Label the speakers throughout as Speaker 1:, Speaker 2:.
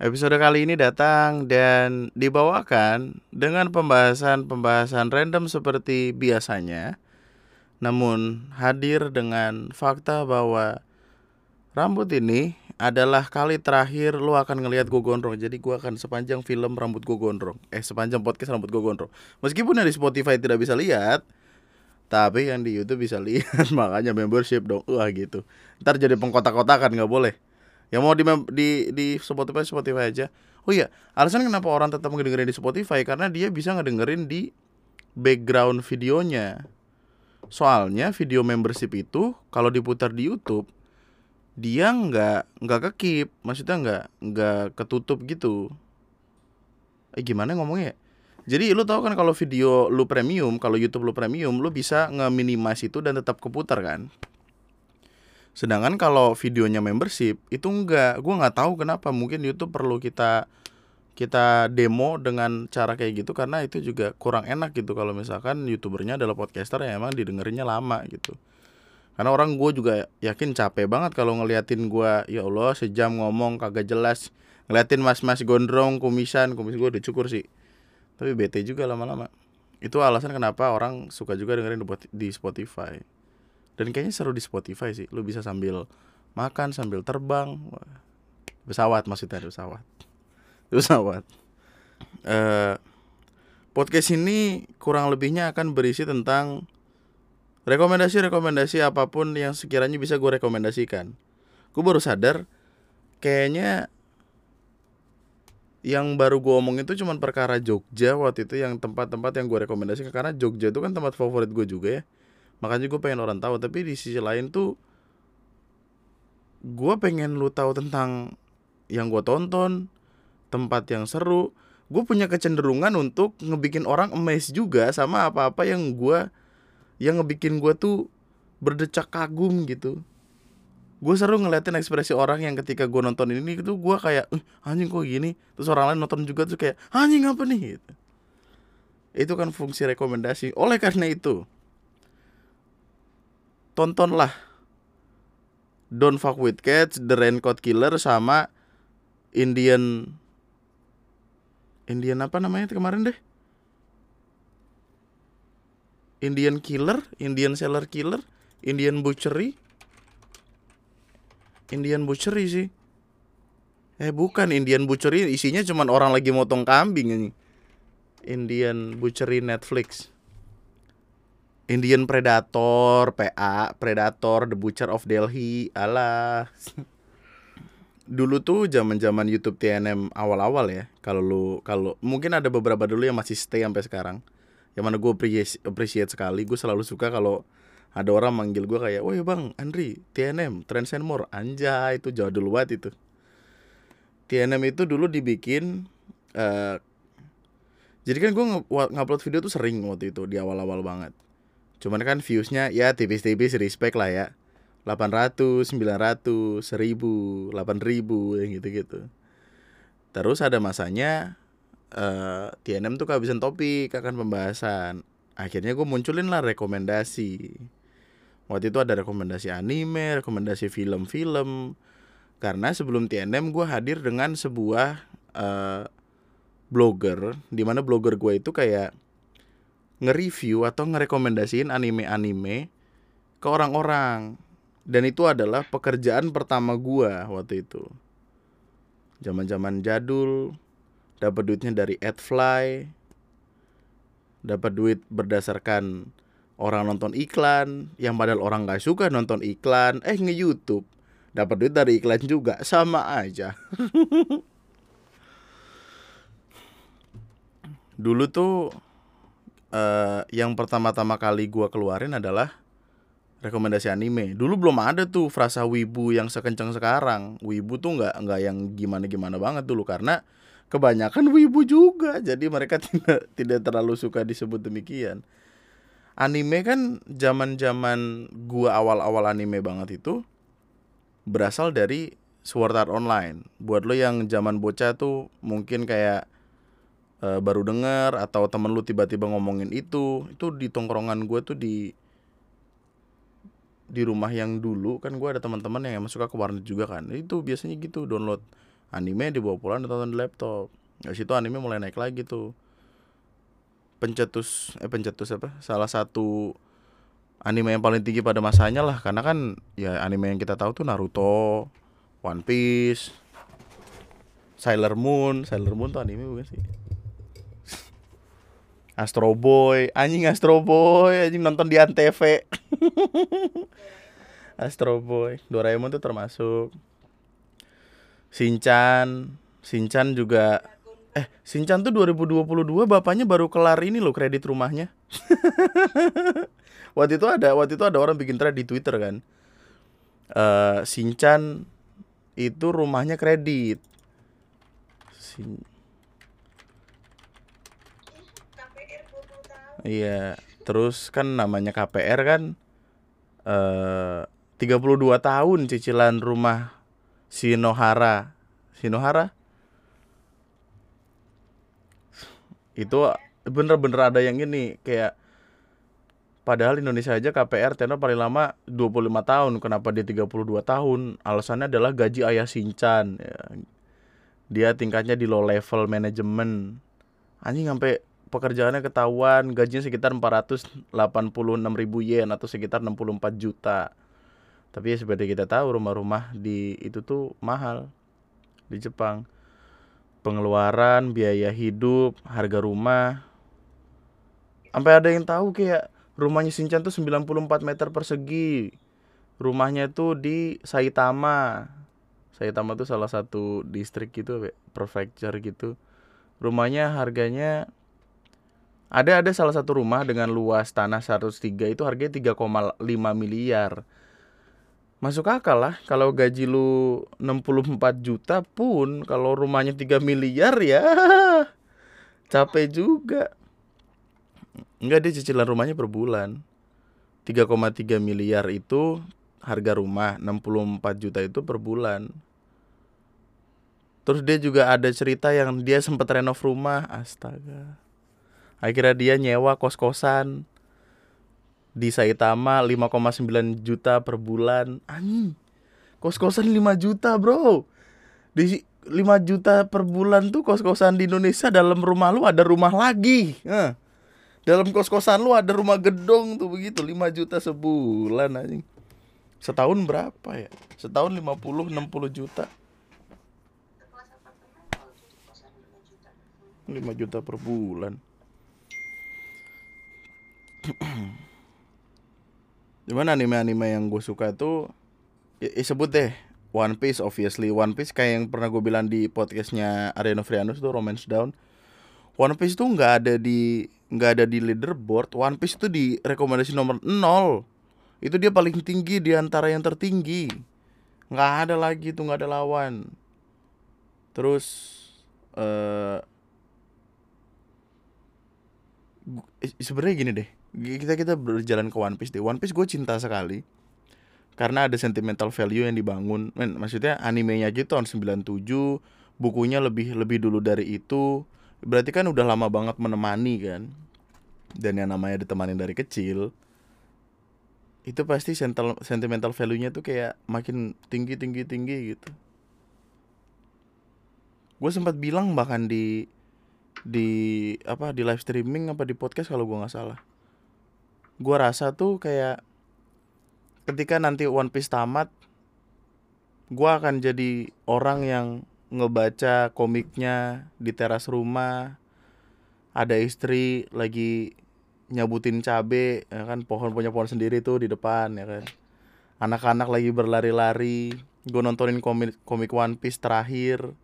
Speaker 1: Episode kali ini datang dan dibawakan dengan pembahasan-pembahasan random seperti biasanya. Namun hadir dengan fakta bahwa rambut ini adalah kali terakhir lu akan ngelihat gue gondrong. Jadi gue akan sepanjang film rambut gue gondrong. Eh sepanjang podcast rambut gue gondrong. Meskipun di Spotify tidak bisa lihat, tapi yang di YouTube bisa lihat. Makanya membership dong. Wah gitu. Ntar jadi pengkotak-kotakan nggak boleh. Yang mau di di di Spotify Spotify aja. Oh iya, alasan kenapa orang tetap ngedengerin di Spotify karena dia bisa ngedengerin di background videonya. Soalnya video membership itu kalau diputar di YouTube dia nggak nggak kekip, maksudnya nggak nggak ketutup gitu. Eh gimana ngomongnya? Jadi lu tahu kan kalau video lu premium, kalau YouTube lu premium, lu bisa nge-minimize itu dan tetap keputar kan? Sedangkan kalau videonya membership itu enggak, gue nggak tahu kenapa. Mungkin YouTube perlu kita kita demo dengan cara kayak gitu karena itu juga kurang enak gitu. Kalau misalkan youtubernya adalah podcaster yang emang didengerinnya lama gitu. Karena orang gue juga yakin capek banget kalau ngeliatin gue ya Allah sejam ngomong kagak jelas. Ngeliatin mas-mas gondrong kumisan. Kumis gue udah cukur sih. Tapi bete juga lama-lama. Itu alasan kenapa orang suka juga dengerin di Spotify dan kayaknya seru di Spotify sih. Lu bisa sambil makan sambil terbang. Pesawat maksudnya pesawat. Pesawat. Uh, podcast ini kurang lebihnya akan berisi tentang rekomendasi-rekomendasi apa pun yang sekiranya bisa gue rekomendasikan. Gue baru sadar kayaknya yang baru gue omongin itu cuma perkara Jogja waktu itu yang tempat-tempat yang gue rekomendasikan. Karena Jogja itu kan tempat favorit gue juga ya makanya gue pengen orang tahu tapi di sisi lain tuh gue pengen lu tahu tentang yang gue tonton tempat yang seru. Gue punya kecenderungan untuk ngebikin orang amazed juga sama apa-apa yang gue yang ngebikin gue tuh berdecak kagum gitu. Gue seru ngeliatin ekspresi orang yang ketika gue nonton ini itu gue kayak eh, anjing kok gini? Terus orang lain nonton juga tuh kayak anjing apa nih? Gitu. Itu kan fungsi rekomendasi. Oleh karena itu tontonlah Don't Fuck With Cats, The Raincoat Killer sama Indian Indian apa namanya kemarin deh? Indian Killer, Indian Seller Killer, Indian Butchery. Indian Butchery sih. Eh bukan Indian Butchery isinya cuma orang lagi motong kambing ini. Indian Butchery Netflix. Indian Predator, PA, Predator, The Butcher of Delhi, alah. dulu tuh zaman-zaman YouTube TNM awal-awal ya. Kalau lu kalau mungkin ada beberapa dulu yang masih stay sampai sekarang. Yang mana gue appreciate, appreciate sekali, gue selalu suka kalau ada orang manggil gue kayak, "Woi Bang, Andri, TNM, Trends and More." Anjay, itu jauh dulu banget itu. TNM itu dulu dibikin uh, jadi kan gue ngupload video tuh sering waktu itu di awal-awal banget Cuman kan viewsnya ya tipis-tipis respect lah ya. 800, 900, 1000, 8000 yang gitu-gitu. Terus ada masanya uh, eh, TNM tuh kehabisan topik akan pembahasan. Akhirnya gue munculin lah rekomendasi. Waktu itu ada rekomendasi anime, rekomendasi film-film. Karena sebelum TNM gue hadir dengan sebuah uh, blogger Di mana blogger gue itu kayak nge-review atau ngerekomendasiin anime-anime ke orang-orang. Dan itu adalah pekerjaan pertama gua waktu itu. Zaman-zaman jadul, dapat duitnya dari AdFly, dapat duit berdasarkan orang nonton iklan, yang padahal orang gak suka nonton iklan, eh nge-YouTube, dapat duit dari iklan juga, sama aja. Dulu tuh uh, yang pertama-tama kali gua keluarin adalah rekomendasi anime. Dulu belum ada tuh frasa wibu yang sekencang sekarang. Wibu tuh nggak nggak yang gimana-gimana banget dulu karena kebanyakan wibu juga. Jadi mereka tidak tidak terlalu suka disebut demikian. Anime kan zaman-zaman gua awal-awal anime banget itu berasal dari Sword Art Online. Buat lo yang zaman bocah tuh mungkin kayak uh, baru dengar atau temen lu tiba-tiba ngomongin itu itu di tongkrongan gue tuh di di rumah yang dulu kan gue ada teman-teman yang emang suka ke warnet juga kan. Itu biasanya gitu download anime dibawa pulang ditonton di laptop. Dari situ anime mulai naik lagi tuh. Pencetus eh pencetus apa? Salah satu anime yang paling tinggi pada masanya lah karena kan ya anime yang kita tahu tuh Naruto, One Piece, Sailor Moon, Sailor Moon tuh anime bukan sih? Astro Boy, anjing Astro Boy, anjing nonton di Antv. Astro Boy, Doraemon tuh termasuk. Shinchan, Shinchan juga eh Shinchan tuh 2022 bapaknya baru kelar ini loh kredit rumahnya. waktu itu ada waktu itu ada orang bikin thread di Twitter kan. Uh, Shinchan itu rumahnya kredit. Shin... Iya, terus kan namanya KPR kan eh 32 tahun cicilan rumah Sinohara. Sinohara? Itu bener-bener ada yang ini kayak Padahal Indonesia aja KPR tenor paling lama 25 tahun. Kenapa dia 32 tahun? Alasannya adalah gaji ayah Sinchan. Ya. Dia tingkatnya di low level manajemen. Anjing sampai pekerjaannya ketahuan gajinya sekitar 486 ribu yen atau sekitar 64 juta. Tapi ya seperti kita tahu rumah-rumah di itu tuh mahal di Jepang. Pengeluaran biaya hidup harga rumah. Sampai ada yang tahu kayak rumahnya Shinchan tuh 94 meter persegi. Rumahnya tuh di Saitama. Saitama tuh salah satu distrik gitu prefecture gitu. Rumahnya harganya ada ada salah satu rumah dengan luas tanah 103 itu harganya 3,5 miliar. Masuk akal lah kalau gaji lu 64 juta pun kalau rumahnya 3 miliar ya capek juga. Enggak dia cicilan rumahnya per bulan. 3,3 miliar itu harga rumah, 64 juta itu per bulan. Terus dia juga ada cerita yang dia sempat renov rumah, astaga akhirnya dia nyewa kos-kosan di Saitama 5,9 juta per bulan. Anjing kos-kosan 5 juta bro. Di 5 juta per bulan tuh kos-kosan di Indonesia dalam rumah lu ada rumah lagi. Eh. dalam kos-kosan lu ada rumah gedong tuh begitu 5 juta sebulan anjing. Setahun berapa ya? Setahun 50 60 juta. 5 juta per bulan Cuman anime-anime yang gue suka tuh ya, ya sebut deh One Piece obviously. One Piece kayak yang pernah gue bilang di podcastnya Ariano Frianus tuh Romance Down. One Piece tuh nggak ada di nggak ada di leaderboard. One Piece tuh di rekomendasi nomor 0 itu dia paling tinggi di antara yang tertinggi. Nggak ada lagi tuh nggak ada lawan. Terus uh, sebenarnya gini deh kita kita berjalan ke One Piece deh. One Piece gue cinta sekali. Karena ada sentimental value yang dibangun. Men, maksudnya animenya aja tahun 97 bukunya lebih lebih dulu dari itu. Berarti kan udah lama banget menemani kan? Dan yang namanya ditemani dari kecil itu pasti sentimental sentimental value-nya tuh kayak makin tinggi tinggi tinggi gitu. Gue sempat bilang bahkan di di apa di live streaming apa di podcast kalau gue nggak salah gue rasa tuh kayak ketika nanti One Piece tamat gue akan jadi orang yang ngebaca komiknya di teras rumah. Ada istri lagi nyabutin cabe ya kan pohon punya pohon sendiri tuh di depan ya kan. Anak-anak lagi berlari-lari. Gue nontonin komik komik One Piece terakhir.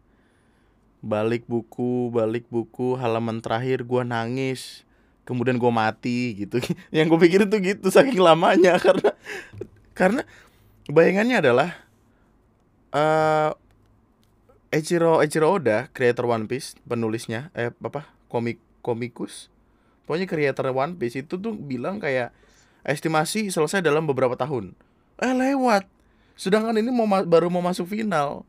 Speaker 1: Balik buku balik buku halaman terakhir gue nangis kemudian gue mati gitu. Yang gue pikir itu gitu saking lamanya karena karena bayangannya adalah uh, Echiro Echiro Oda creator One Piece penulisnya eh apa komik komikus pokoknya creator One Piece itu tuh bilang kayak estimasi selesai dalam beberapa tahun. Eh lewat. Sedangkan ini mau baru mau masuk final.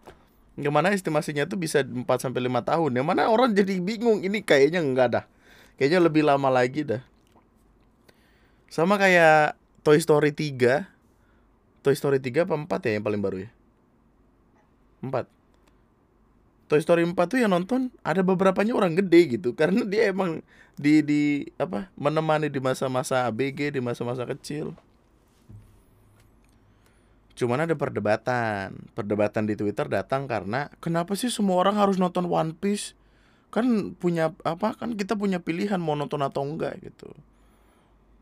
Speaker 1: Yang mana estimasinya tuh bisa 4 sampai lima tahun. Yang mana orang jadi bingung ini kayaknya enggak dah Kayaknya lebih lama lagi dah. Sama kayak Toy Story 3. Toy Story 3 apa 4 ya yang paling baru ya? 4. Toy Story 4 tuh yang nonton ada beberapanya orang gede gitu karena dia emang di di apa menemani di masa-masa ABG di masa-masa kecil cuman ada perdebatan perdebatan di Twitter datang karena kenapa sih semua orang harus nonton One Piece kan punya apa kan kita punya pilihan mau nonton atau enggak gitu.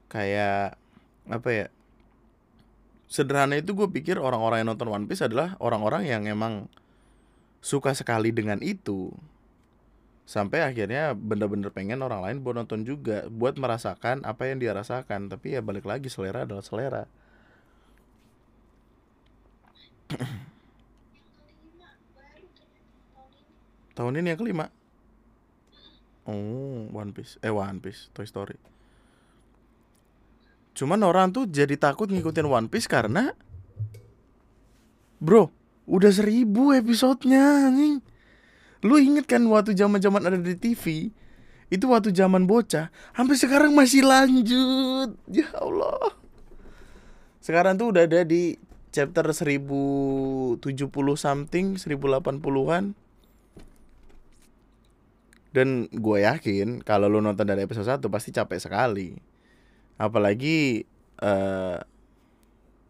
Speaker 1: Kayak apa ya sederhana itu gue pikir orang-orang yang nonton One Piece adalah orang-orang yang emang suka sekali dengan itu. Sampai akhirnya bener-bener pengen orang lain buat nonton juga buat merasakan apa yang dia rasakan. Tapi ya balik lagi selera adalah selera. Tahun ini yang kelima oh One Piece. Eh One Piece. Toy Story. Cuman orang tuh jadi takut ngikutin One Piece karena bro udah seribu episodenya nih Lu inget kan waktu zaman zaman ada di TV Itu waktu zaman bocah Sampai sekarang masih lanjut. Ya Allah. Sekarang tuh udah ada di chapter 1070 something 1080-an Dan gue yakin kalau lu nonton dari episode 1 pasti capek sekali. Apalagi uh,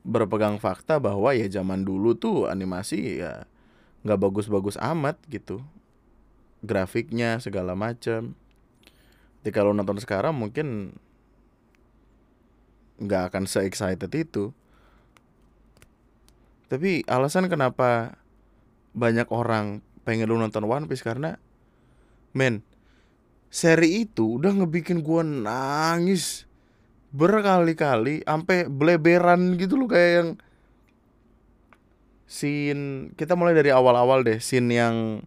Speaker 1: berpegang fakta bahwa ya zaman dulu tuh animasi ya nggak bagus-bagus amat gitu. Grafiknya segala macam jadi kalau nonton sekarang mungkin nggak akan se excited itu. Tapi alasan kenapa banyak orang pengen lu nonton One Piece karena men seri itu udah ngebikin gua nangis berkali-kali sampai bleberan gitu loh kayak yang scene kita mulai dari awal-awal deh scene yang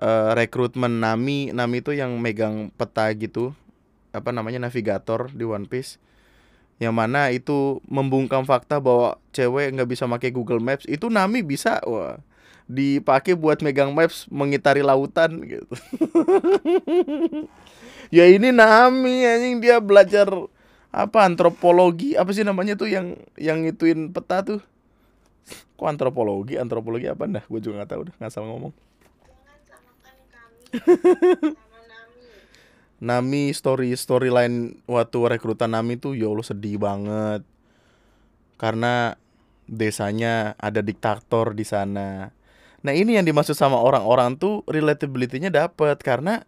Speaker 1: uh, rekrutmen Nami Nami itu yang megang peta gitu apa namanya navigator di One Piece yang mana itu membungkam fakta bahwa cewek nggak bisa pakai Google Maps itu Nami bisa wah dipakai buat megang maps mengitari lautan gitu. Ya ini Nami anjing dia belajar apa antropologi apa sih namanya tuh yang yang ituin peta tuh? Kok antropologi? Antropologi apa dah? Gue juga nggak tahu udah nggak salah ngomong. Nami story storyline waktu rekrutan Nami tuh ya Allah sedih banget. Karena desanya ada diktator di sana. Nah ini yang dimaksud sama orang-orang tuh relatability-nya dapet karena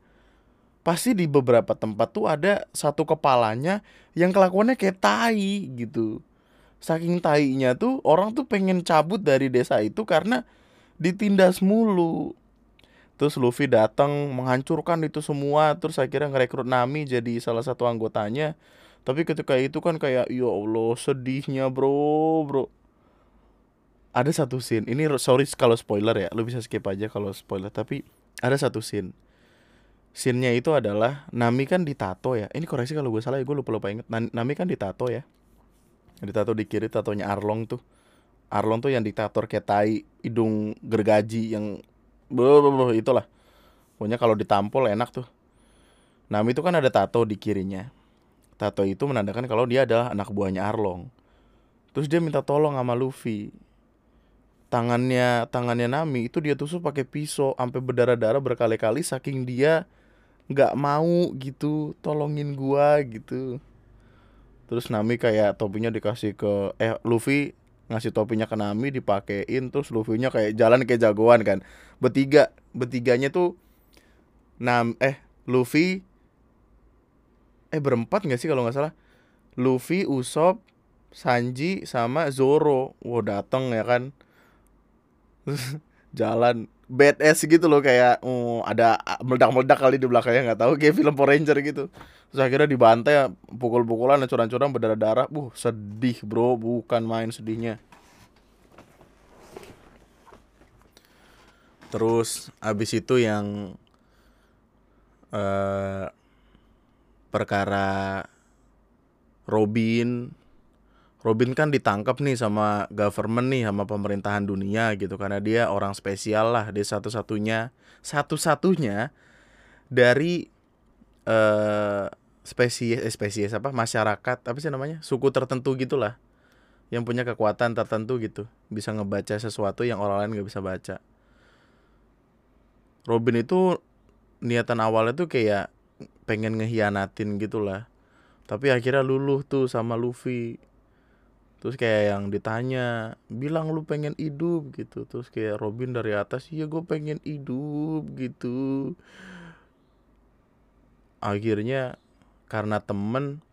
Speaker 1: pasti di beberapa tempat tuh ada satu kepalanya yang kelakuannya kayak tai gitu. Saking tainya tuh orang tuh pengen cabut dari desa itu karena ditindas mulu. Terus Luffy datang menghancurkan itu semua Terus akhirnya ngerekrut Nami jadi salah satu anggotanya. Tapi ketika itu kan kayak Ya Allah sedihnya bro bro Ada satu scene Ini sorry kalau spoiler ya Lu bisa skip aja kalau spoiler Tapi ada satu scene Scene-nya itu adalah Nami kan ditato ya Ini koreksi kalau gue salah ya Gue lupa-lupa inget Nami kan ditato ya Ditato di kiri tatonya Arlong tuh Arlong tuh yang diktator kayak tai Hidung gergaji yang Beuh, itulah. Pokoknya kalau ditampol enak tuh. Nami itu kan ada tato di kirinya. Tato itu menandakan kalau dia adalah anak buahnya Arlong. Terus dia minta tolong sama Luffy. Tangannya tangannya Nami itu dia tusuk pakai pisau sampai berdarah-darah berkali-kali saking dia nggak mau gitu tolongin gua gitu. Terus Nami kayak topinya dikasih ke eh Luffy ngasih topinya ke Nami dipakein terus Luffy-nya kayak jalan kayak jagoan kan. Bertiga, bertiganya tuh Nam eh Luffy eh berempat nggak sih kalau nggak salah. Luffy, Usopp, Sanji sama Zoro. Wow, dateng ya kan. jalan badass gitu loh kayak oh, ada meledak-meledak kali di belakangnya nggak tahu kayak film Power Ranger gitu. Terus akhirnya dibantai pukul-pukulan curang-curang berdarah-darah buh sedih bro bukan main sedihnya. Terus abis itu yang uh, perkara Robin Robin kan ditangkap nih sama government nih sama pemerintahan dunia gitu karena dia orang spesial lah dia satu-satunya satu-satunya dari uh, spesies eh, spesies apa masyarakat apa sih namanya suku tertentu gitulah yang punya kekuatan tertentu gitu bisa ngebaca sesuatu yang orang lain nggak bisa baca. Robin itu niatan awalnya tuh kayak pengen ngehianatin gitulah tapi akhirnya luluh tuh sama Luffy terus kayak yang ditanya bilang lu pengen hidup gitu. Terus kayak Robin dari atas iya gue pengen hidup gitu. Akhirnya karena temen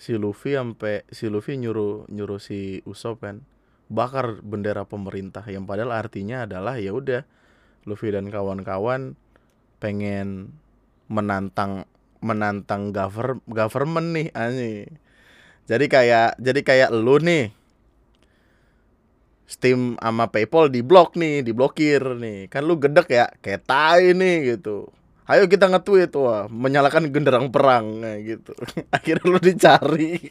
Speaker 1: si Luffy sampai si Luffy nyuruh nyuruh si Usopp kan bakar bendera pemerintah. Yang padahal artinya adalah ya udah Luffy dan kawan-kawan pengen menantang menantang govern government nih ani jadi kayak jadi kayak lu nih Steam sama PayPal di blok nih, diblokir nih. Kan lu gedek ya, kayak tai nih gitu. Ayo kita nge-tweet wah, menyalakan genderang perang nah, gitu. Akhirnya lu dicari.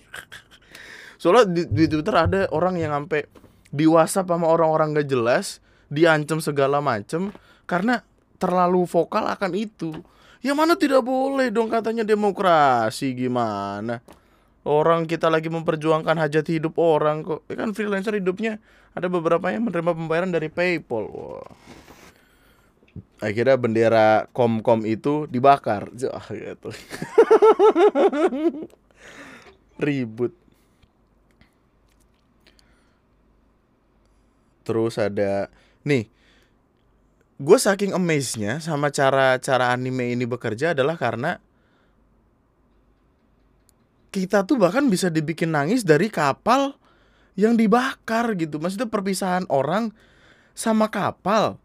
Speaker 1: Soalnya di, di Twitter ada orang yang sampai di WhatsApp sama orang-orang gak jelas, diancam segala macem karena terlalu vokal akan itu. Ya mana tidak boleh dong katanya demokrasi gimana? Orang kita lagi memperjuangkan hajat hidup orang kok. Ya kan freelancer hidupnya ada beberapa yang menerima pembayaran dari PayPal. Wah. Akhirnya bendera Komkom itu dibakar. Jah gitu. Ribut. Terus ada nih gue saking amazed-nya sama cara cara anime ini bekerja adalah karena kita tuh bahkan bisa dibikin nangis dari kapal yang dibakar gitu. Maksudnya perpisahan orang sama kapal.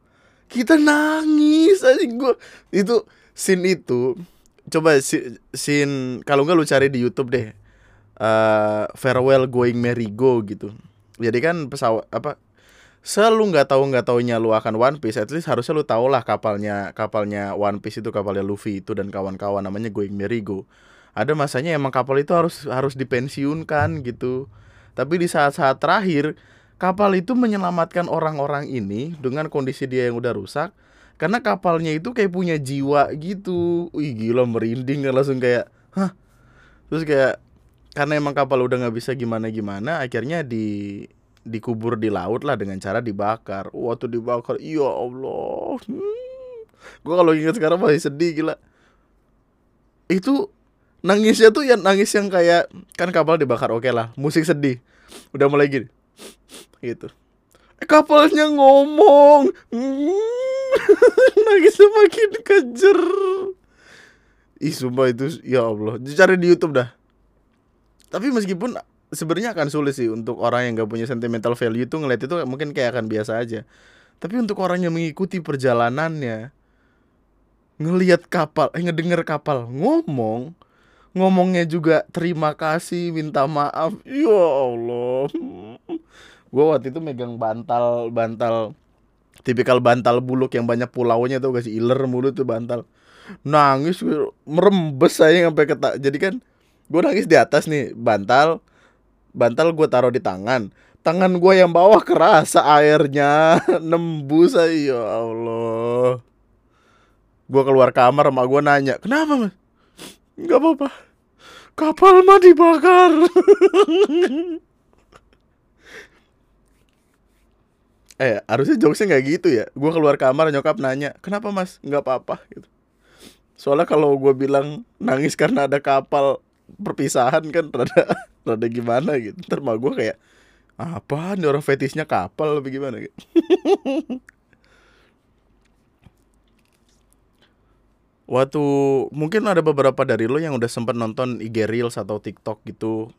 Speaker 1: Kita nangis aja gue itu scene itu coba scene kalau nggak lu cari di YouTube deh. Uh, farewell going merry go gitu. Jadi kan pesawat apa selalu nggak tahu nggak taunya lu akan One Piece, at least harusnya lu tau lah kapalnya kapalnya One Piece itu kapalnya Luffy itu dan kawan-kawan namanya Going Merigo. Ada masanya emang kapal itu harus harus dipensiunkan gitu. Tapi di saat-saat terakhir kapal itu menyelamatkan orang-orang ini dengan kondisi dia yang udah rusak karena kapalnya itu kayak punya jiwa gitu. Wih gila merinding kan langsung kayak hah. Terus kayak karena emang kapal udah nggak bisa gimana-gimana akhirnya di dikubur di laut lah dengan cara dibakar. Waktu dibakar, iya Allah. Hmm. Gue kalau ingat sekarang masih sedih gila. Itu nangisnya tuh yang nangis yang kayak kan kapal dibakar oke okay lah, musik sedih. Udah mulai gini. Gitu. Eh, kapalnya ngomong. Hmm. Nangisnya makin kejer. Ih sumpah itu ya Allah. Cari di YouTube dah. Tapi meskipun sebenarnya akan sulit sih untuk orang yang gak punya sentimental value itu ngeliat itu mungkin kayak akan biasa aja. Tapi untuk orang yang mengikuti perjalanannya, ngelihat kapal, eh ngedenger kapal ngomong, ngomongnya juga terima kasih, minta maaf. Ya Allah. Gue waktu itu megang bantal, bantal tipikal bantal buluk yang banyak pulaunya tuh kasih iler mulu tuh bantal. Nangis merembes saya sampai ketak. Jadi kan gue nangis di atas nih bantal bantal gue taruh di tangan tangan gue yang bawah kerasa airnya nembus aja ya Allah gue keluar kamar sama gue nanya kenapa mas nggak apa-apa. Kapal mah dibakar. Eh harusnya jokesnya nggak gitu ya. Gue keluar kamar nyokap nanya kenapa mas? Nggak apa-apa gitu. Soalnya kalau gue bilang nangis karena ada kapal perpisahan kan rada rada gimana gitu. Ntar mah gue kayak apa nih orang fetisnya kapal lebih gimana? gitu Waktu mungkin ada beberapa dari lo yang udah sempet nonton IG Reels atau TikTok gitu.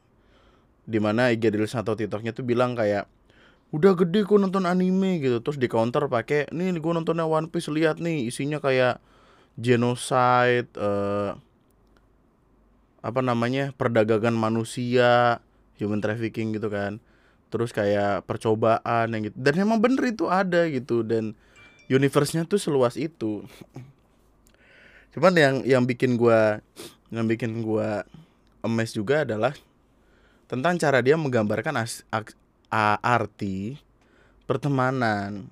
Speaker 1: Di mana IG Reels atau TikToknya tuh bilang kayak Udah gede kok nonton anime gitu. Terus di counter pakai Nih gue nontonnya One Piece lihat nih isinya kayak Genocide uh, apa namanya perdagangan manusia human trafficking gitu kan. Terus kayak percobaan yang gitu. Dan emang bener itu ada gitu. Dan universe-nya tuh seluas itu cuman yang yang bikin gua yang bikin gua emes juga adalah tentang cara dia menggambarkan as, as, a, arti pertemanan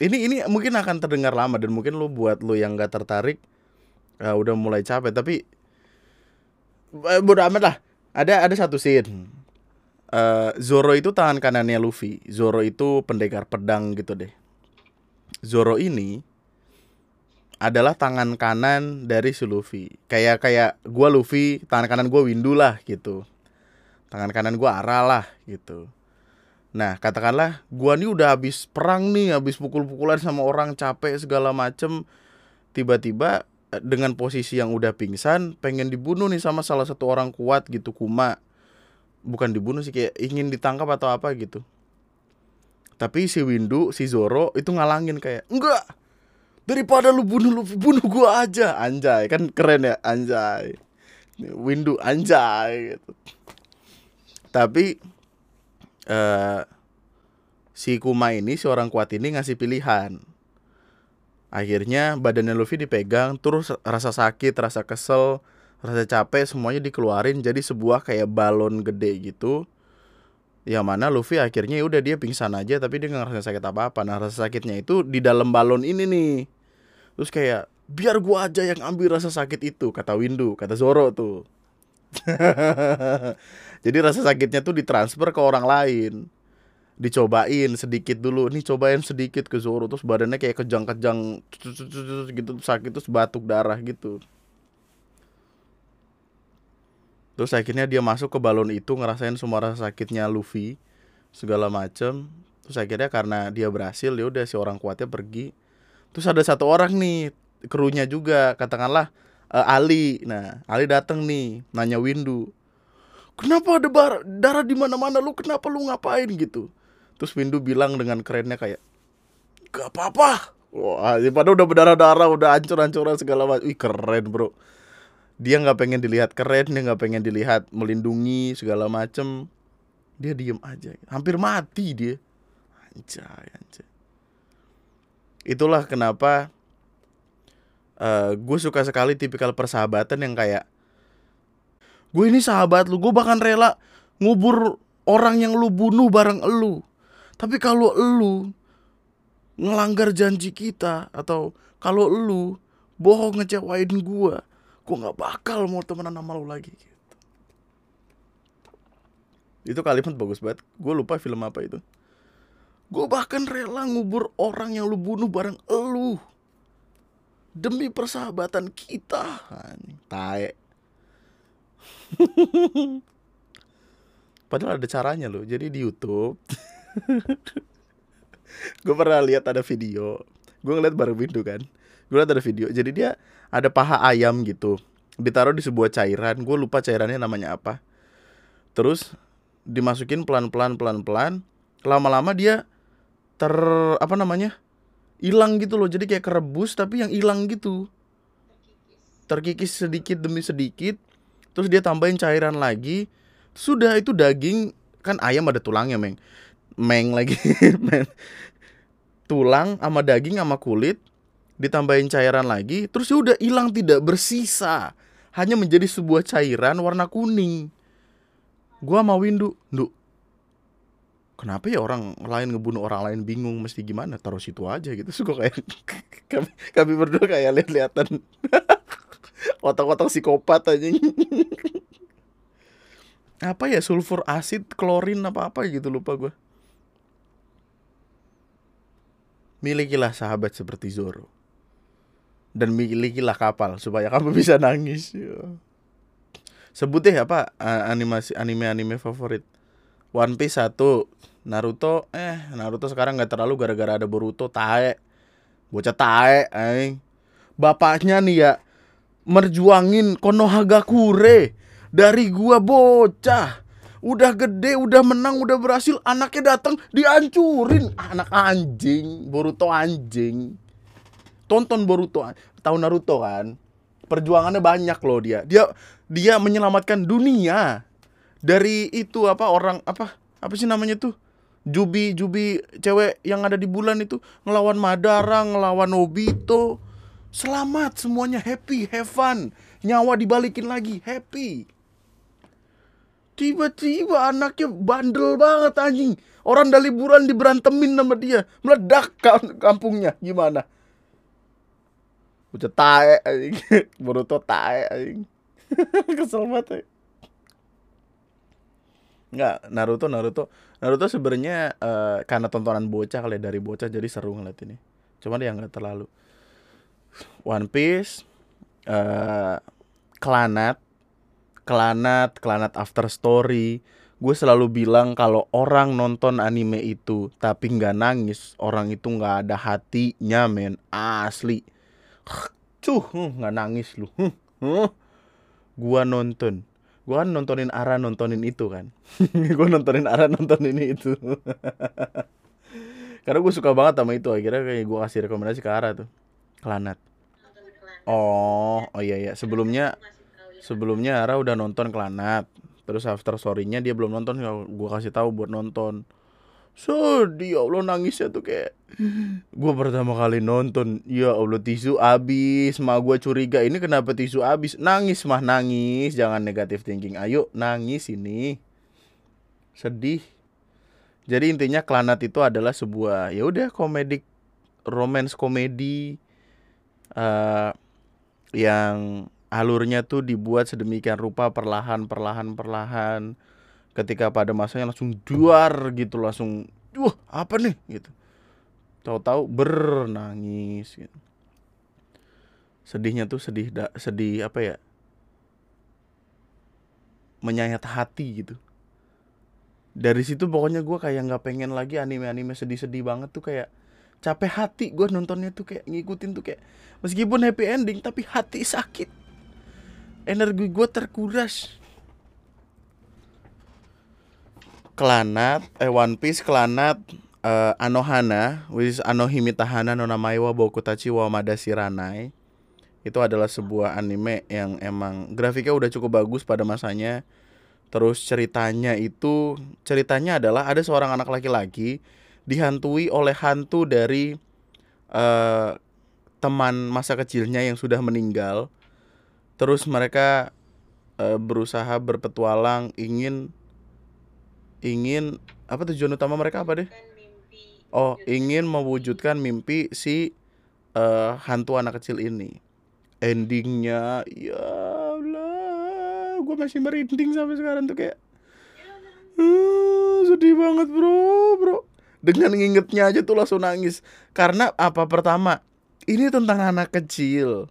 Speaker 1: ini ini mungkin akan terdengar lama dan mungkin lu buat lu yang gak tertarik uh, udah mulai capek tapi Eh, bodo amat lah. Ada ada satu scene. Uh, Zoro itu tangan kanannya Luffy. Zoro itu pendekar pedang gitu deh. Zoro ini adalah tangan kanan dari si Luffy. Kayak kayak gua Luffy, tangan kanan gua Windu lah gitu. Tangan kanan gua Ara lah gitu. Nah, katakanlah gua nih udah habis perang nih, habis pukul-pukulan sama orang capek segala macem. Tiba-tiba eh, dengan posisi yang udah pingsan, pengen dibunuh nih sama salah satu orang kuat gitu, Kuma. Bukan dibunuh sih kayak ingin ditangkap atau apa gitu. Tapi si Windu, si Zoro itu ngalangin kayak, "Enggak, daripada lu bunuh lu bunuh gua aja. Anjay kan keren ya anjay. Windu anjay gitu. Tapi uh, si Kuma ini si orang kuat ini ngasih pilihan. Akhirnya badannya Luffy dipegang terus rasa sakit rasa kesel rasa capek semuanya dikeluarin jadi sebuah kayak balon gede gitu. Yang mana Luffy akhirnya ya udah dia pingsan aja tapi dia nggak ngerasa sakit apa apa nah rasa sakitnya itu di dalam balon ini nih Terus kayak biar gua aja yang ambil rasa sakit itu kata Windu, kata Zoro tuh. Jadi rasa sakitnya tuh ditransfer ke orang lain. Dicobain sedikit dulu. Nih cobain sedikit ke Zoro terus badannya kayak kejang-kejang gitu sakit terus batuk darah gitu. Terus akhirnya dia masuk ke balon itu ngerasain semua rasa sakitnya Luffy segala macem. Terus akhirnya karena dia berhasil ya udah si orang kuatnya pergi Terus ada satu orang nih krunya juga katakanlah uh, Ali. Nah, Ali datang nih nanya Windu. Kenapa ada bar darah di mana-mana lu? Kenapa lu ngapain gitu? Terus Windu bilang dengan kerennya kayak gak apa-apa. Wah, ya pada udah berdarah-darah, udah hancur-hancuran segala macam. Wih, keren, Bro. Dia nggak pengen dilihat keren, dia nggak pengen dilihat melindungi segala macem. Dia diem aja, hampir mati dia. Anjay, anjay itulah kenapa uh, eh, gue suka sekali tipikal persahabatan yang kayak gue ini sahabat lu gue bahkan rela ngubur orang yang lu bunuh bareng lu tapi kalau lu ngelanggar janji kita atau kalau lu bohong ngecewain gue gue nggak bakal mau temenan sama lu lagi gitu. itu kalimat bagus banget. Gue lupa film apa itu Gue bahkan rela ngubur orang yang lu bunuh bareng elu. Demi persahabatan kita. Tae. Padahal ada caranya loh. Jadi di YouTube. gue pernah lihat ada video. Gue ngeliat bareng Windu kan. Gue liat ada video. Jadi dia ada paha ayam gitu. Ditaruh di sebuah cairan. Gue lupa cairannya namanya apa. Terus dimasukin pelan-pelan pelan-pelan. Lama-lama dia ter apa namanya hilang gitu loh. Jadi kayak kerebus tapi yang hilang gitu. Terkikis sedikit demi sedikit terus dia tambahin cairan lagi. Sudah itu daging kan ayam ada tulangnya meng. Meng lagi tulang sama daging sama kulit ditambahin cairan lagi terus ya udah hilang tidak bersisa. Hanya menjadi sebuah cairan warna kuning. Gua mau Windu Nduk kenapa ya orang lain ngebunuh orang lain bingung mesti gimana? Taruh situ aja gitu. Suka kayak kami kami berdua kayak lihat-lihatan otak-otak psikopat aja. Apa ya sulfur asid klorin apa apa gitu lupa gue milikilah sahabat seperti Zoro. Dan milikilah kapal supaya kamu bisa nangis sebut deh apa animasi anime anime favorit One Piece satu. Naruto eh Naruto sekarang nggak terlalu gara-gara ada Boruto tae. Bocah tae eh bapaknya nih ya merjuangin Konohagakure. Dari gua bocah. Udah gede udah menang udah berhasil anaknya datang dihancurin. Anak anjing Boruto anjing. Tonton Boruto tahu Naruto kan? Perjuangannya banyak loh dia. Dia dia menyelamatkan dunia dari itu apa orang apa apa sih namanya tuh Jubi Jubi cewek yang ada di bulan itu ngelawan Madara, ngelawan Nobito. Selamat semuanya happy, have fun. Nyawa dibalikin lagi, happy. Tiba-tiba anaknya bandel banget anjing. Orang dari liburan diberantemin sama dia. Meledak kampungnya. Gimana? Udah tae anjing. Boruto tae anjing. Kesel banget. Enggak, Naruto Naruto Naruto sebenarnya uh, karena tontonan bocah kali ya, dari bocah jadi seru ngeliat ini. Cuman ya nggak terlalu. One Piece, uh, Kelanat, Kelanat, Kelanat After Story. Gue selalu bilang kalau orang nonton anime itu tapi nggak nangis, orang itu nggak ada hatinya, men. Asli. Cuh, hmm, nggak nangis lu. Gua nonton. Gua kan nontonin Ara nontonin itu kan. gua nontonin Ara nontonin itu. Karena gue suka banget sama itu akhirnya kayak gue kasih rekomendasi ke Ara tuh. Kelanat. Oh, oh iya iya. Sebelumnya sebelumnya Ara udah nonton Kelanat. Terus after story-nya dia belum nonton, gue kasih tahu buat nonton. Sedih ya Allah nangisnya tuh kayak Gue pertama kali nonton Ya Allah tisu abis Mah gue curiga ini kenapa tisu abis Nangis mah nangis Jangan negatif thinking Ayo nangis ini. Sedih. Jadi intinya Klanat itu adalah sebuah ya udah komedik romance komedi uh, yang alurnya tuh dibuat sedemikian rupa perlahan perlahan perlahan ketika pada masanya langsung duar gitu langsung wah apa nih? gitu. Tahu-tahu bernangis gitu. Sedihnya tuh sedih da, sedih apa ya? Menyayat hati gitu. Dari situ pokoknya gue kayak nggak pengen lagi anime-anime sedih-sedih banget tuh kayak capek hati gue nontonnya tuh kayak ngikutin tuh kayak meskipun happy ending tapi hati sakit. Energi gue terkuras Kelanat, eh One Piece Kelanat uh, Anohana, which is Anohimitahana no Namaiwa Bokutachi wa Madasiranai. Itu adalah sebuah anime yang emang grafiknya udah cukup bagus pada masanya Terus ceritanya itu ceritanya adalah ada seorang anak laki-laki dihantui oleh hantu dari uh, teman masa kecilnya yang sudah meninggal. Terus mereka uh, berusaha berpetualang ingin ingin apa tujuan utama mereka apa deh? Oh, ingin mewujudkan mimpi si uh, hantu anak kecil ini. Endingnya ya gue masih merinding sampai sekarang tuh kayak uh, sedih banget bro bro. Dengan ngingetnya aja tuh langsung nangis. Karena apa? Pertama ini tentang anak kecil.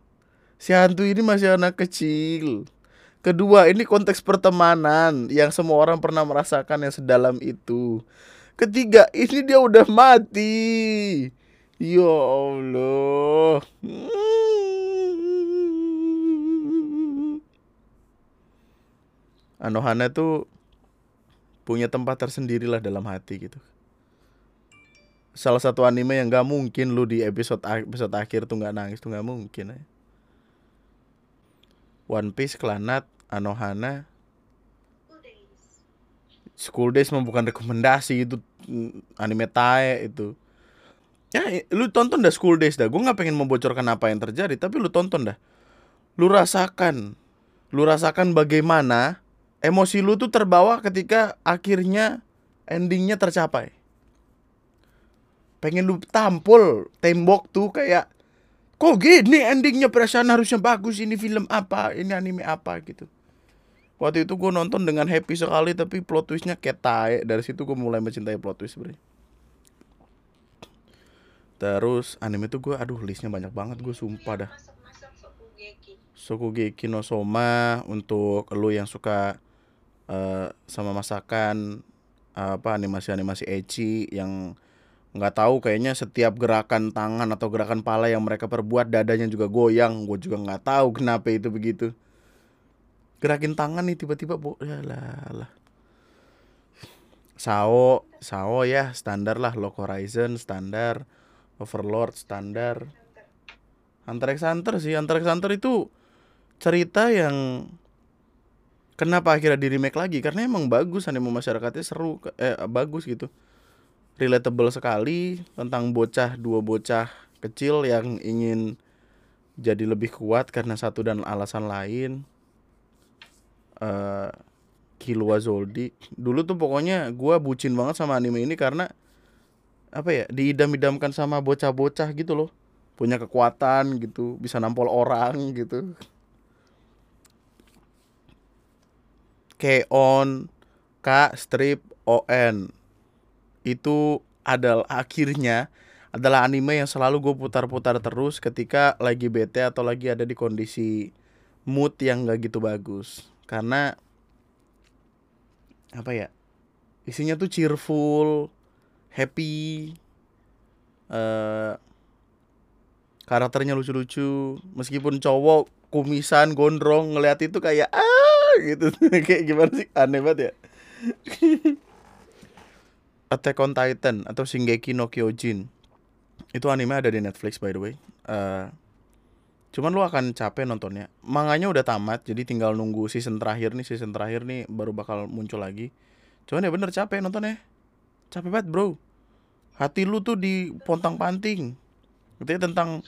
Speaker 1: Si hantu ini masih anak kecil kedua ini konteks pertemanan yang semua orang pernah merasakan yang sedalam itu ketiga ini dia udah mati ya Allah hmm. Anohana tuh punya tempat tersendiri lah dalam hati gitu. Salah satu anime yang gak mungkin lu di episode episode akhir tuh gak nangis tuh gak mungkin ya. One Piece, Klanat, Anohana, School Days mah bukan rekomendasi itu mm, anime tae itu. Ya, lu tonton dah School Days dah. Gue nggak pengen membocorkan apa yang terjadi, tapi lu tonton dah. Lu rasakan, lu rasakan bagaimana emosi lu tuh terbawa ketika akhirnya endingnya tercapai pengen lu tampol tembok tuh kayak kok gini endingnya? Perasaan harusnya bagus ini film apa? Ini anime apa gitu. Waktu itu gue nonton dengan happy sekali tapi plot twistnya tae dari situ gue mulai mencintai plot twist bro terus anime tuh gue aduh listnya banyak banget gue sumpah dah. Sokugeki no Soma untuk lu yang suka uh, sama masakan apa animasi-animasi ecchi yang nggak tahu kayaknya setiap gerakan tangan atau gerakan pala yang mereka perbuat dadanya juga goyang. Gue juga nggak tahu kenapa itu begitu. Gerakin tangan nih tiba-tiba bu. Ya lah Sao Sao ya standar lah. Lock Horizon standar. Overlord standar. Hunter x Hunter sih. Hunter x Hunter itu cerita yang Kenapa akhirnya di remake lagi? Karena emang bagus anime masyarakatnya seru, eh bagus gitu. Relatable sekali tentang bocah dua bocah kecil yang ingin jadi lebih kuat karena satu dan alasan lain. Uh, Killua Zoldi. Dulu tuh pokoknya gue bucin banget sama anime ini karena apa ya diidam-idamkan sama bocah-bocah gitu loh punya kekuatan gitu bisa nampol orang gitu K-on K strip O N itu adalah akhirnya adalah anime yang selalu gue putar-putar terus ketika lagi bete atau lagi ada di kondisi mood yang gak gitu bagus. Karena apa ya isinya tuh cheerful happy uh, karakternya lucu-lucu. Meskipun cowok kumisan gondrong ngeliat itu kayak ah! gitu. Kayak gimana sih? Aneh banget ya Attack on Titan atau Shingeki no Kyojin itu anime ada di Netflix by the way. Uh, cuman lu akan capek nontonnya. Manganya udah tamat, jadi tinggal nunggu season terakhir nih. Season terakhir nih baru bakal muncul lagi. Cuman ya bener capek nontonnya. Capek banget bro. Hati lu tuh di pontang panting. Itu tentang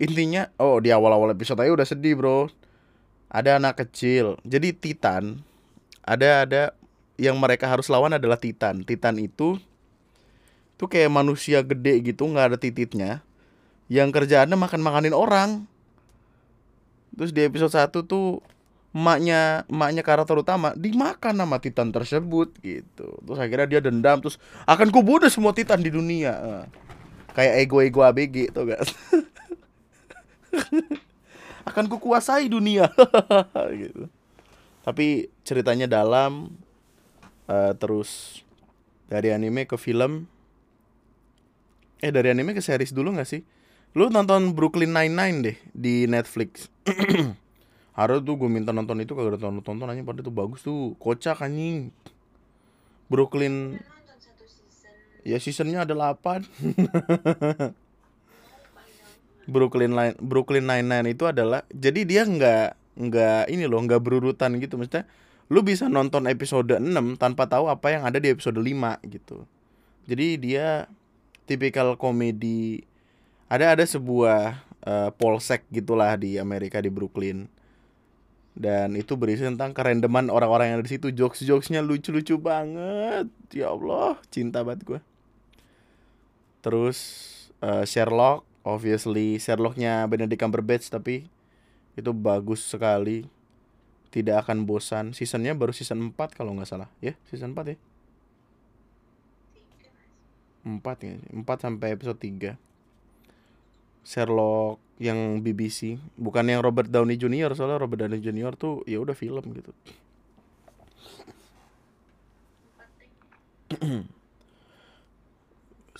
Speaker 1: intinya. Oh di awal-awal episode aja udah sedih bro. Ada anak kecil. Jadi Titan. Ada ada yang mereka harus lawan adalah Titan. Titan itu tuh kayak manusia gede gitu nggak ada tititnya. Yang kerjaannya makan makanin orang. Terus di episode 1 tuh emaknya emaknya karakter utama dimakan sama titan tersebut gitu. Terus akhirnya dia dendam terus akan kubunuh semua titan di dunia. Kayak ego ego abg tuh guys akan kukuasai dunia. Gitu. Tapi ceritanya dalam uh, terus dari anime ke film Eh dari anime ke series dulu gak sih? Lu nonton Brooklyn Nine-Nine deh di Netflix. Harus tuh gue minta nonton itu kagak ada tonton tonton aja pada itu bagus tuh. Kocak anjing. Brooklyn Ya seasonnya ada 8 Brooklyn Nine Brooklyn Nine Nine itu adalah jadi dia nggak nggak ini loh nggak berurutan gitu maksudnya lu bisa nonton episode 6 tanpa tahu apa yang ada di episode 5 gitu. Jadi dia tipikal komedi ada ada sebuah uh, polsek gitulah di Amerika di Brooklyn. Dan itu berisi tentang kerendeman orang-orang yang ada di situ. Jokes jokesnya lucu-lucu banget. Ya Allah cinta banget gue terus uh, Sherlock obviously. Sherlocknya Benedict Cumberbatch tapi itu bagus sekali tidak akan bosan. Seasonnya baru season 4 kalau nggak salah. Ya season 4 ya? Empat ya. Empat sampai episode tiga. Sherlock yang BBC bukan yang Robert Downey Jr. soalnya Robert Downey Jr. tuh ya udah film gitu.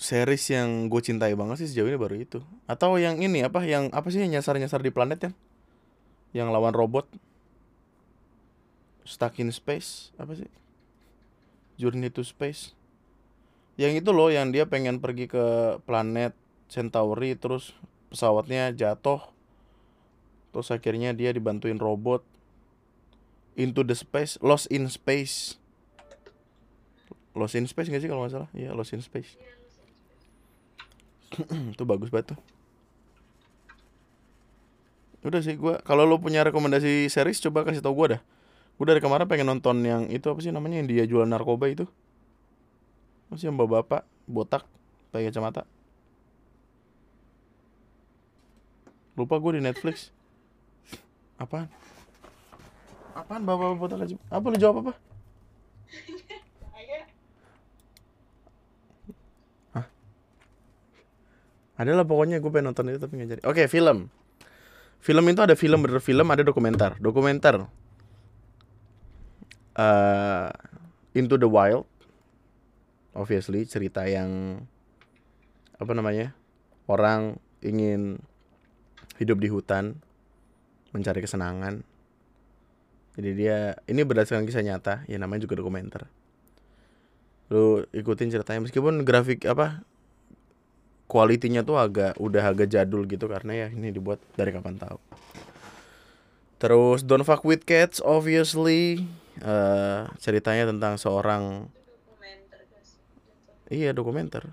Speaker 1: Series yang gue cintai banget sih sejauh ini baru itu. Atau yang ini apa? Yang apa sih nyasar nyasar di planet ya? Yang lawan robot stuck in space apa sih? Journey to space. Yang itu loh yang dia pengen pergi ke planet Centauri terus pesawatnya jatuh terus akhirnya dia dibantuin robot into the space lost in space. Lost in space gak sih kalau nggak salah? Iya lost in space. Itu bagus banget tuh. Udah sih gue kalau lo punya rekomendasi series coba kasih tau gue dah gue dari kemarin pengen nonton yang itu apa sih namanya yang dia jual narkoba itu masih yang bapak-bapak botak pakai kacamata. Lupa gue di Netflix. Apaan? Apaan bapak-bapak botak kacamata? Apa lu jawab apa? Hah? Adalah pokoknya gue pengen nonton itu tapi gak jadi. Oke, okay, film. Film itu ada film bener film, ada dokumenter. Dokumenter. Uh, Into the Wild obviously cerita yang apa namanya orang ingin hidup di hutan mencari kesenangan. Jadi dia ini berdasarkan kisah nyata ya namanya juga dokumenter. Lu ikutin ceritanya meskipun grafik apa kualitinya tuh agak udah agak jadul gitu karena ya ini dibuat dari kapan tahu. Terus Don't Fuck With Cats obviously uh, ceritanya tentang seorang Iya dokumenter.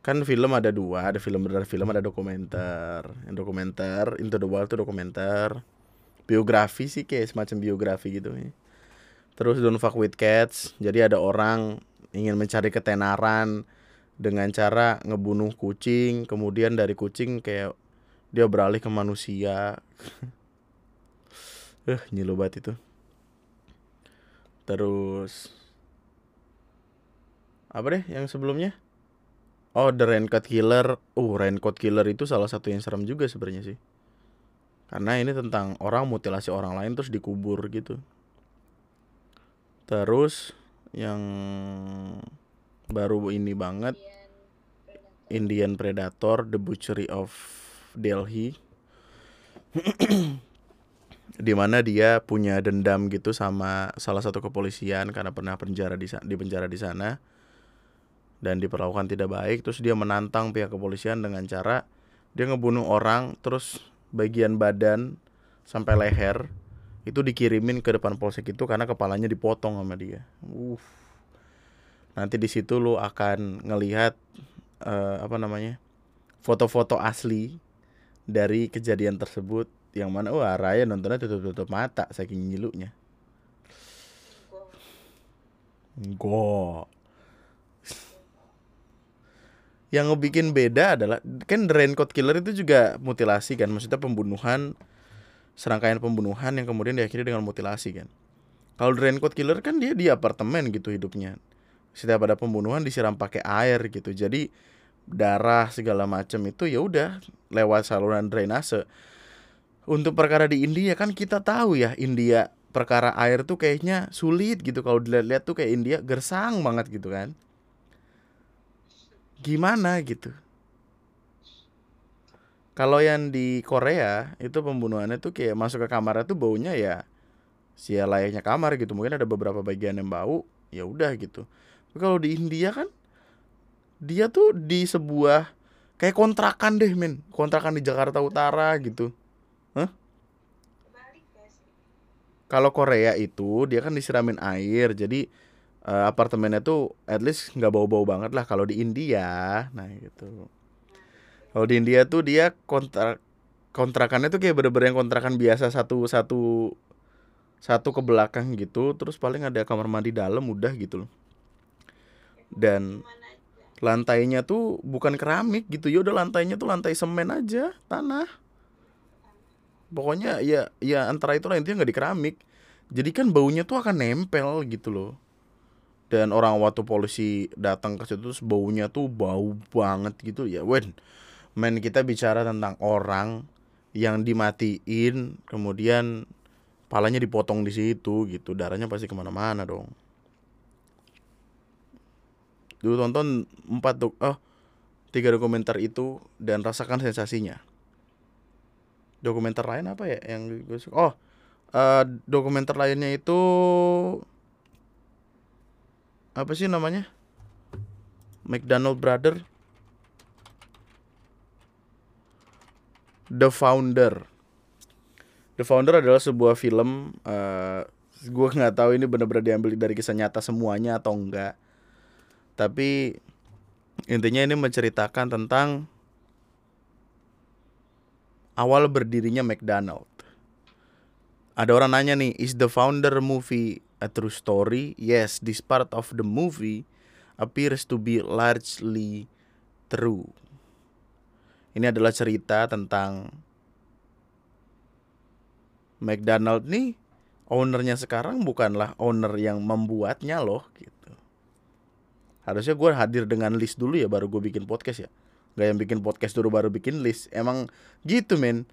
Speaker 1: Kan film ada dua, ada film benar film, ada dokumenter. Yang dokumenter Into the Wild itu dokumenter. Biografi sih kayak semacam biografi gitu. Terus Don't Fuck With Cats. Jadi ada orang ingin mencari ketenaran dengan cara ngebunuh kucing, kemudian dari kucing kayak dia beralih ke manusia. Eh, uh, nyilu banget itu. Terus apa deh yang sebelumnya Oh, The Raincoat Killer. Uh, Raincoat Killer itu salah satu yang serem juga sebenarnya sih. Karena ini tentang orang mutilasi orang lain terus dikubur gitu. Terus yang baru ini banget Indian Predator, The Butchery of Delhi. di mana dia punya dendam gitu sama salah satu kepolisian karena pernah penjara di di penjara di sana dan diperlakukan tidak baik terus dia menantang pihak kepolisian dengan cara dia ngebunuh orang terus bagian badan sampai leher itu dikirimin ke depan polsek itu karena kepalanya dipotong sama dia. Uh. Nanti di situ lu akan ngelihat uh, apa namanya? foto-foto asli dari kejadian tersebut yang mana wah Raya nontonnya tutup-tutup mata saking nyilunya. Go yang ngebikin beda adalah kan The Raincoat Killer itu juga mutilasi kan maksudnya pembunuhan serangkaian pembunuhan yang kemudian diakhiri dengan mutilasi kan. Kalau The Raincoat Killer kan dia di apartemen gitu hidupnya. Setiap ada pembunuhan disiram pakai air gitu. Jadi darah segala macam itu ya udah lewat saluran drainase untuk perkara di India kan kita tahu ya India perkara air tuh kayaknya sulit gitu. Kalau dilihat-lihat tuh kayak India gersang banget gitu kan. Gimana gitu? Kalau yang di Korea itu pembunuhannya tuh kayak masuk ke kamar itu baunya ya sih layaknya kamar gitu. Mungkin ada beberapa bagian yang bau ya udah gitu. Kalau di India kan dia tuh di sebuah kayak kontrakan deh men kontrakan di Jakarta Utara gitu Hah? Kalau Korea itu dia kan disiramin air jadi uh, apartemennya tuh at least nggak bau-bau banget lah kalau di India. Nah gitu. Kalau di India tuh dia kontrak kontrakannya tuh kayak bener-bener yang kontrakan biasa satu satu satu ke belakang gitu terus paling ada kamar mandi dalam udah gitu loh. Dan lantainya tuh bukan keramik gitu ya udah lantainya tuh lantai semen aja tanah pokoknya ya ya antara itu lah intinya nggak di keramik jadi kan baunya tuh akan nempel gitu loh. Dan orang waktu polisi datang ke situ terus baunya tuh bau banget gitu. Ya wen men kita bicara tentang orang yang dimatiin kemudian palanya dipotong di situ gitu. Darahnya pasti ke mana-mana dong. Dulu tonton empat dok oh tiga dokumenter itu dan rasakan sensasinya dokumenter lain apa ya yang gue oh uh, dokumenter lainnya itu apa sih namanya? McDonald Brother. The Founder. The Founder adalah sebuah film uh, eh, gue nggak tahu ini benar-benar diambil dari kisah nyata semuanya atau enggak. Tapi intinya ini menceritakan tentang awal berdirinya McDonald ada orang nanya nih is the founder movie a true story, yes, this part of the movie appears to be largely true. Ini adalah cerita tentang McDonald nih ownernya sekarang bukanlah owner yang membuatnya loh gitu. Harusnya gue hadir dengan list dulu ya baru gue bikin podcast ya. Gak yang bikin podcast dulu baru bikin list. Emang gitu men.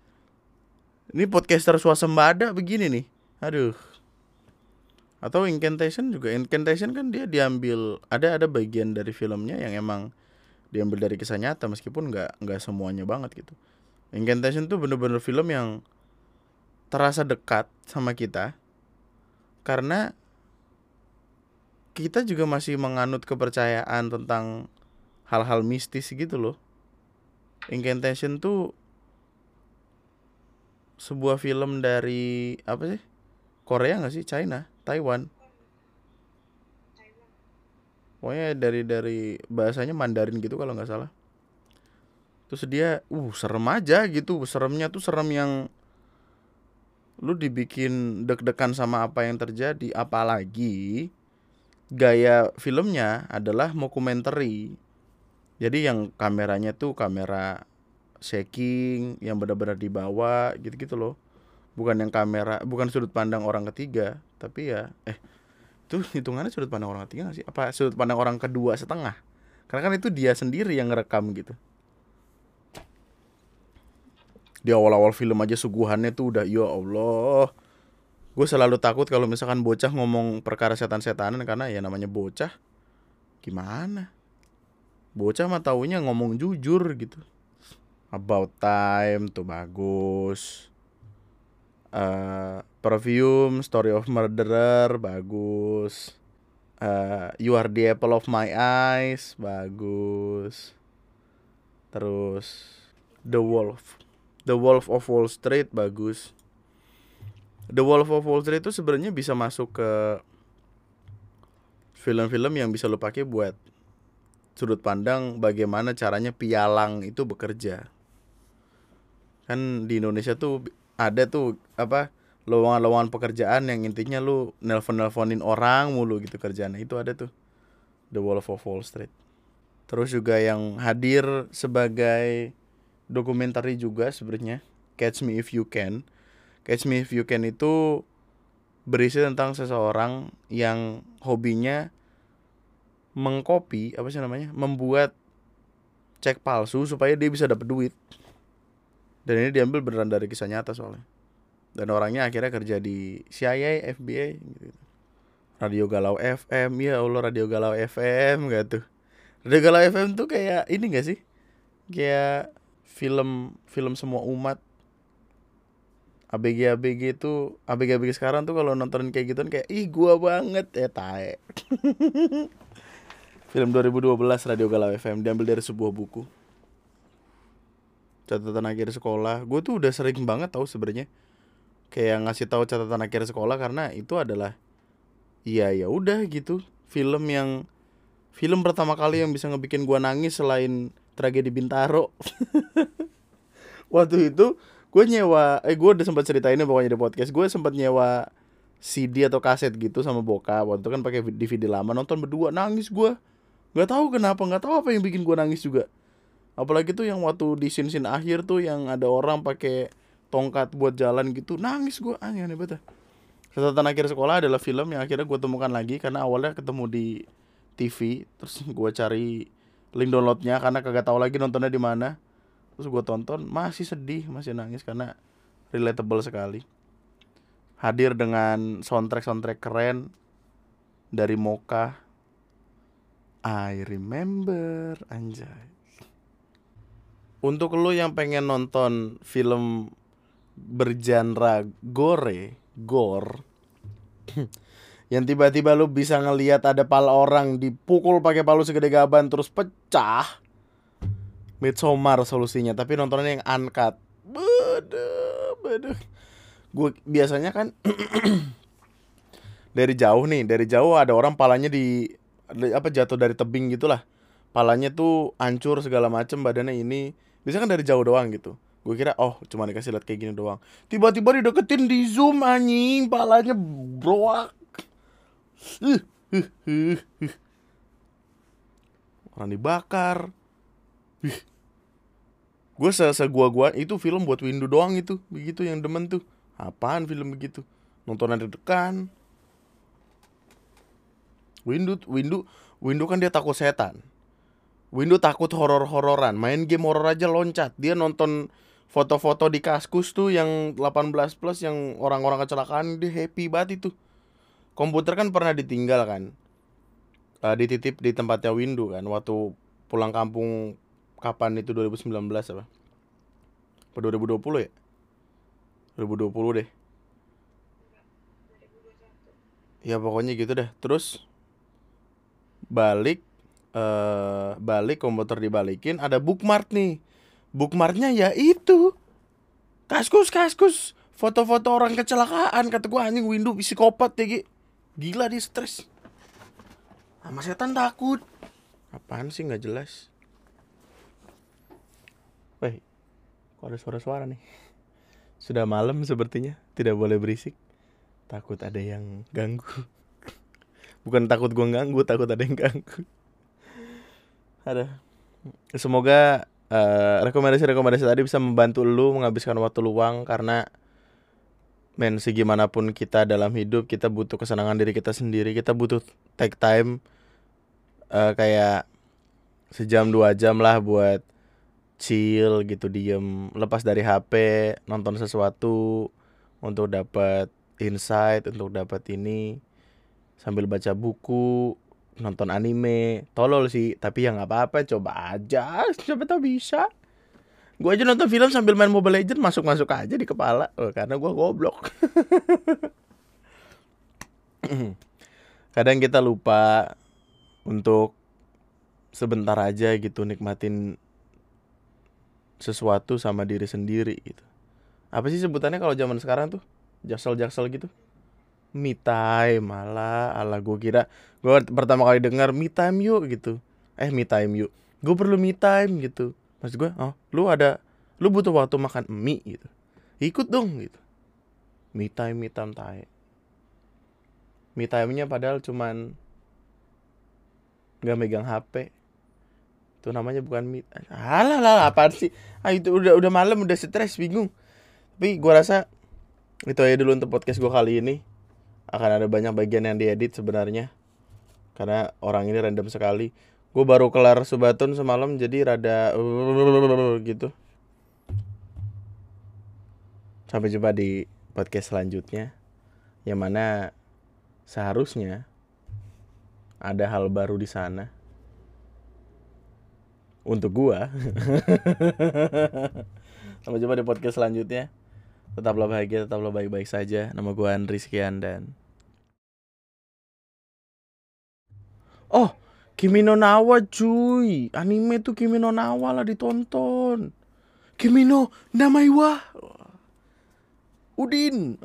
Speaker 1: Ini podcaster swasembada begini nih. Aduh atau incantation juga incantation kan dia diambil ada ada bagian dari filmnya yang emang diambil dari kisah nyata meskipun nggak nggak semuanya banget gitu incantation tuh bener-bener film yang terasa dekat sama kita karena kita juga masih menganut kepercayaan tentang hal-hal mistis gitu loh incantation tuh sebuah film dari apa sih? Korea nggak sih? China? Taiwan? Pokoknya dari dari bahasanya Mandarin gitu kalau nggak salah. Terus dia uh serem aja gitu. Seremnya tuh serem yang lu dibikin deg-degan sama apa yang terjadi. Apalagi gaya filmnya adalah mockumentary jadi yang kameranya tuh kamera shaking yang benar-benar dibawa gitu-gitu loh. Bukan yang kamera bukan sudut pandang orang ketiga tapi ya eh itu hitungannya sudut pandang orang ketiga gak sih? Apa sudut pandang orang kedua setengah? Karena kan itu dia sendiri yang ngerekam gitu. Di awal-awal film aja suguhannya tuh udah ya Allah. Gue selalu takut kalau misalkan bocah ngomong perkara setan-setanan karena ya namanya bocah. Gimana bocah mah taunya ngomong jujur gitu. About time tuh bagus. Uh, perfume story of murderer bagus. Uh, you are the apple of my eyes bagus. Terus the wolf. The wolf of wall street bagus. The Wolf of Wall Street itu sebenarnya bisa masuk ke film-film yang bisa lo pakai buat sudut pandang bagaimana caranya pialang itu bekerja. Kan di Indonesia tuh ada tuh apa lowongan-lowongan pekerjaan yang intinya lu nelpon-nelponin orang mulu gitu kerjaan itu ada tuh The Wolf of Wall Street. Terus juga yang hadir sebagai dokumenter juga sebenarnya Catch Me If You Can Catch Me If You Can itu berisi tentang seseorang yang hobinya mengcopy apa sih namanya membuat cek palsu supaya dia bisa dapat duit. Dan ini diambil beneran dari kisah nyata soalnya. Dan orangnya akhirnya kerja di CIA FBI gitu radio galau FM ya Allah radio galau FM gak tuh. Radio galau FM tuh kayak ini gak sih? Kayak film film semua umat. ABG ABG itu ABG ABG sekarang tuh kalau nonton kayak gitu kayak ih gua banget. Ya tae. Film 2012 Radio Galau FM diambil dari sebuah buku. Catatan akhir sekolah. Gue tuh udah sering banget tahu sebenarnya kayak ngasih tahu catatan akhir sekolah karena itu adalah iya ya udah gitu film yang film pertama kali yang bisa ngebikin gua nangis selain tragedi Bintaro. Waktu itu gue nyewa eh gue udah sempat cerita ini pokoknya di podcast gue sempat nyewa CD atau kaset gitu sama boka waktu itu kan pakai DVD lama nonton berdua nangis gue nggak tahu kenapa nggak tahu apa yang bikin gue nangis juga. Apalagi tuh yang waktu di scene scene akhir tuh yang ada orang pakai tongkat buat jalan gitu nangis gue aneh aneh banget catatan akhir sekolah adalah film yang akhirnya gue temukan lagi karena awalnya ketemu di TV terus gue cari link downloadnya karena kagak tahu lagi nontonnya di mana. Terus gue tonton masih sedih masih nangis karena relatable sekali. Hadir dengan soundtrack soundtrack keren dari Moka I remember anjay. Untuk lo yang pengen nonton film bergenre gore gore yang tiba-tiba lu bisa ngelihat ada pala orang dipukul pakai palu segede gaban terus pecah Midsommar solusinya. Tapi nontonnya yang uncut. Beda beda gue biasanya kan dari jauh nih dari jauh ada orang palanya di apa jatuh dari tebing gitulah. Palanya tuh hancur segala macem badannya ini. Bisa kan dari jauh doang gitu. Gue kira oh cuma dikasih lihat kayak gini doang. Tiba-tiba dideketin di zoom anjing. Palanya broak. Orang dibakar. Gue se, se gua gua itu film buat window doang itu. Begitu yang demen tuh. Apaan film begitu? Nonton deg-degan window window window kan dia takut setan window takut horor-hororan main game horor aja loncat dia nonton foto-foto di kaskus tuh yang 18 plus yang orang-orang kecelakaan dia happy banget itu komputer kan pernah ditinggal kan uh, dititip di tempatnya window kan waktu pulang kampung kapan itu 2019 apa? Apa 2020 ya? 2020 deh. Ya pokoknya gitu deh. Terus balik eh balik komputer dibalikin ada bookmark nih. Bookmarknya ya itu. Kaskus kaskus foto-foto orang kecelakaan kata gua anjing window psikopat ya Gila dia stres. Sama setan takut. Apaan sih nggak jelas? Weh, kok ada suara-suara nih? Sudah malam sepertinya, tidak boleh berisik. Takut ada yang ganggu. Bukan takut gue ganggu, takut ada yang ganggu. Ada. Semoga uh, rekomendasi-rekomendasi tadi bisa membantu lu menghabiskan waktu luang karena men segimanapun kita dalam hidup kita butuh kesenangan diri kita sendiri kita butuh take time uh, kayak sejam dua jam lah buat chill gitu diem lepas dari HP nonton sesuatu untuk dapat insight untuk dapat ini sambil baca buku nonton anime. Tolol sih tapi ya nggak apa-apa coba aja. Siapa tahu bisa. Gue aja nonton film sambil main Mobile Legend masuk masuk aja di kepala. Oh, karena gue goblok. Kadang kita lupa untuk sebentar aja gitu nikmatin sesuatu sama diri sendiri gitu. Apa sih sebutannya kalau zaman sekarang tuh? Jaksel jaksel gitu me time malah ala gue kira gue pertama kali dengar me time yuk gitu. Eh me time yuk. Gue perlu me time gitu. Maksud gue oh lu ada lu butuh waktu makan mie gitu. Ikut dong gitu. Me time me time tae me time nya padahal cuman nggak megang HP itu namanya bukan me alah lah apa sih? Ah itu udah udah malam udah stres bingung. Tapi gua rasa itu aja dulu untuk podcast gua kali ini akan ada banyak bagian yang diedit sebenarnya. Karena orang ini random sekali. Gue baru kelar subatun semalam jadi rada gitu. Sampai jumpa di podcast selanjutnya yang mana seharusnya ada hal baru di sana. Untuk gua. Sampai jumpa di podcast selanjutnya tetaplah bahagia tetaplah baik-baik saja. Nama gua Andri sekian dan oh Kimi no Nawa cuy. Anime tuh Kimi no Nawa lah ditonton. Kimi no Namaiwa. Udin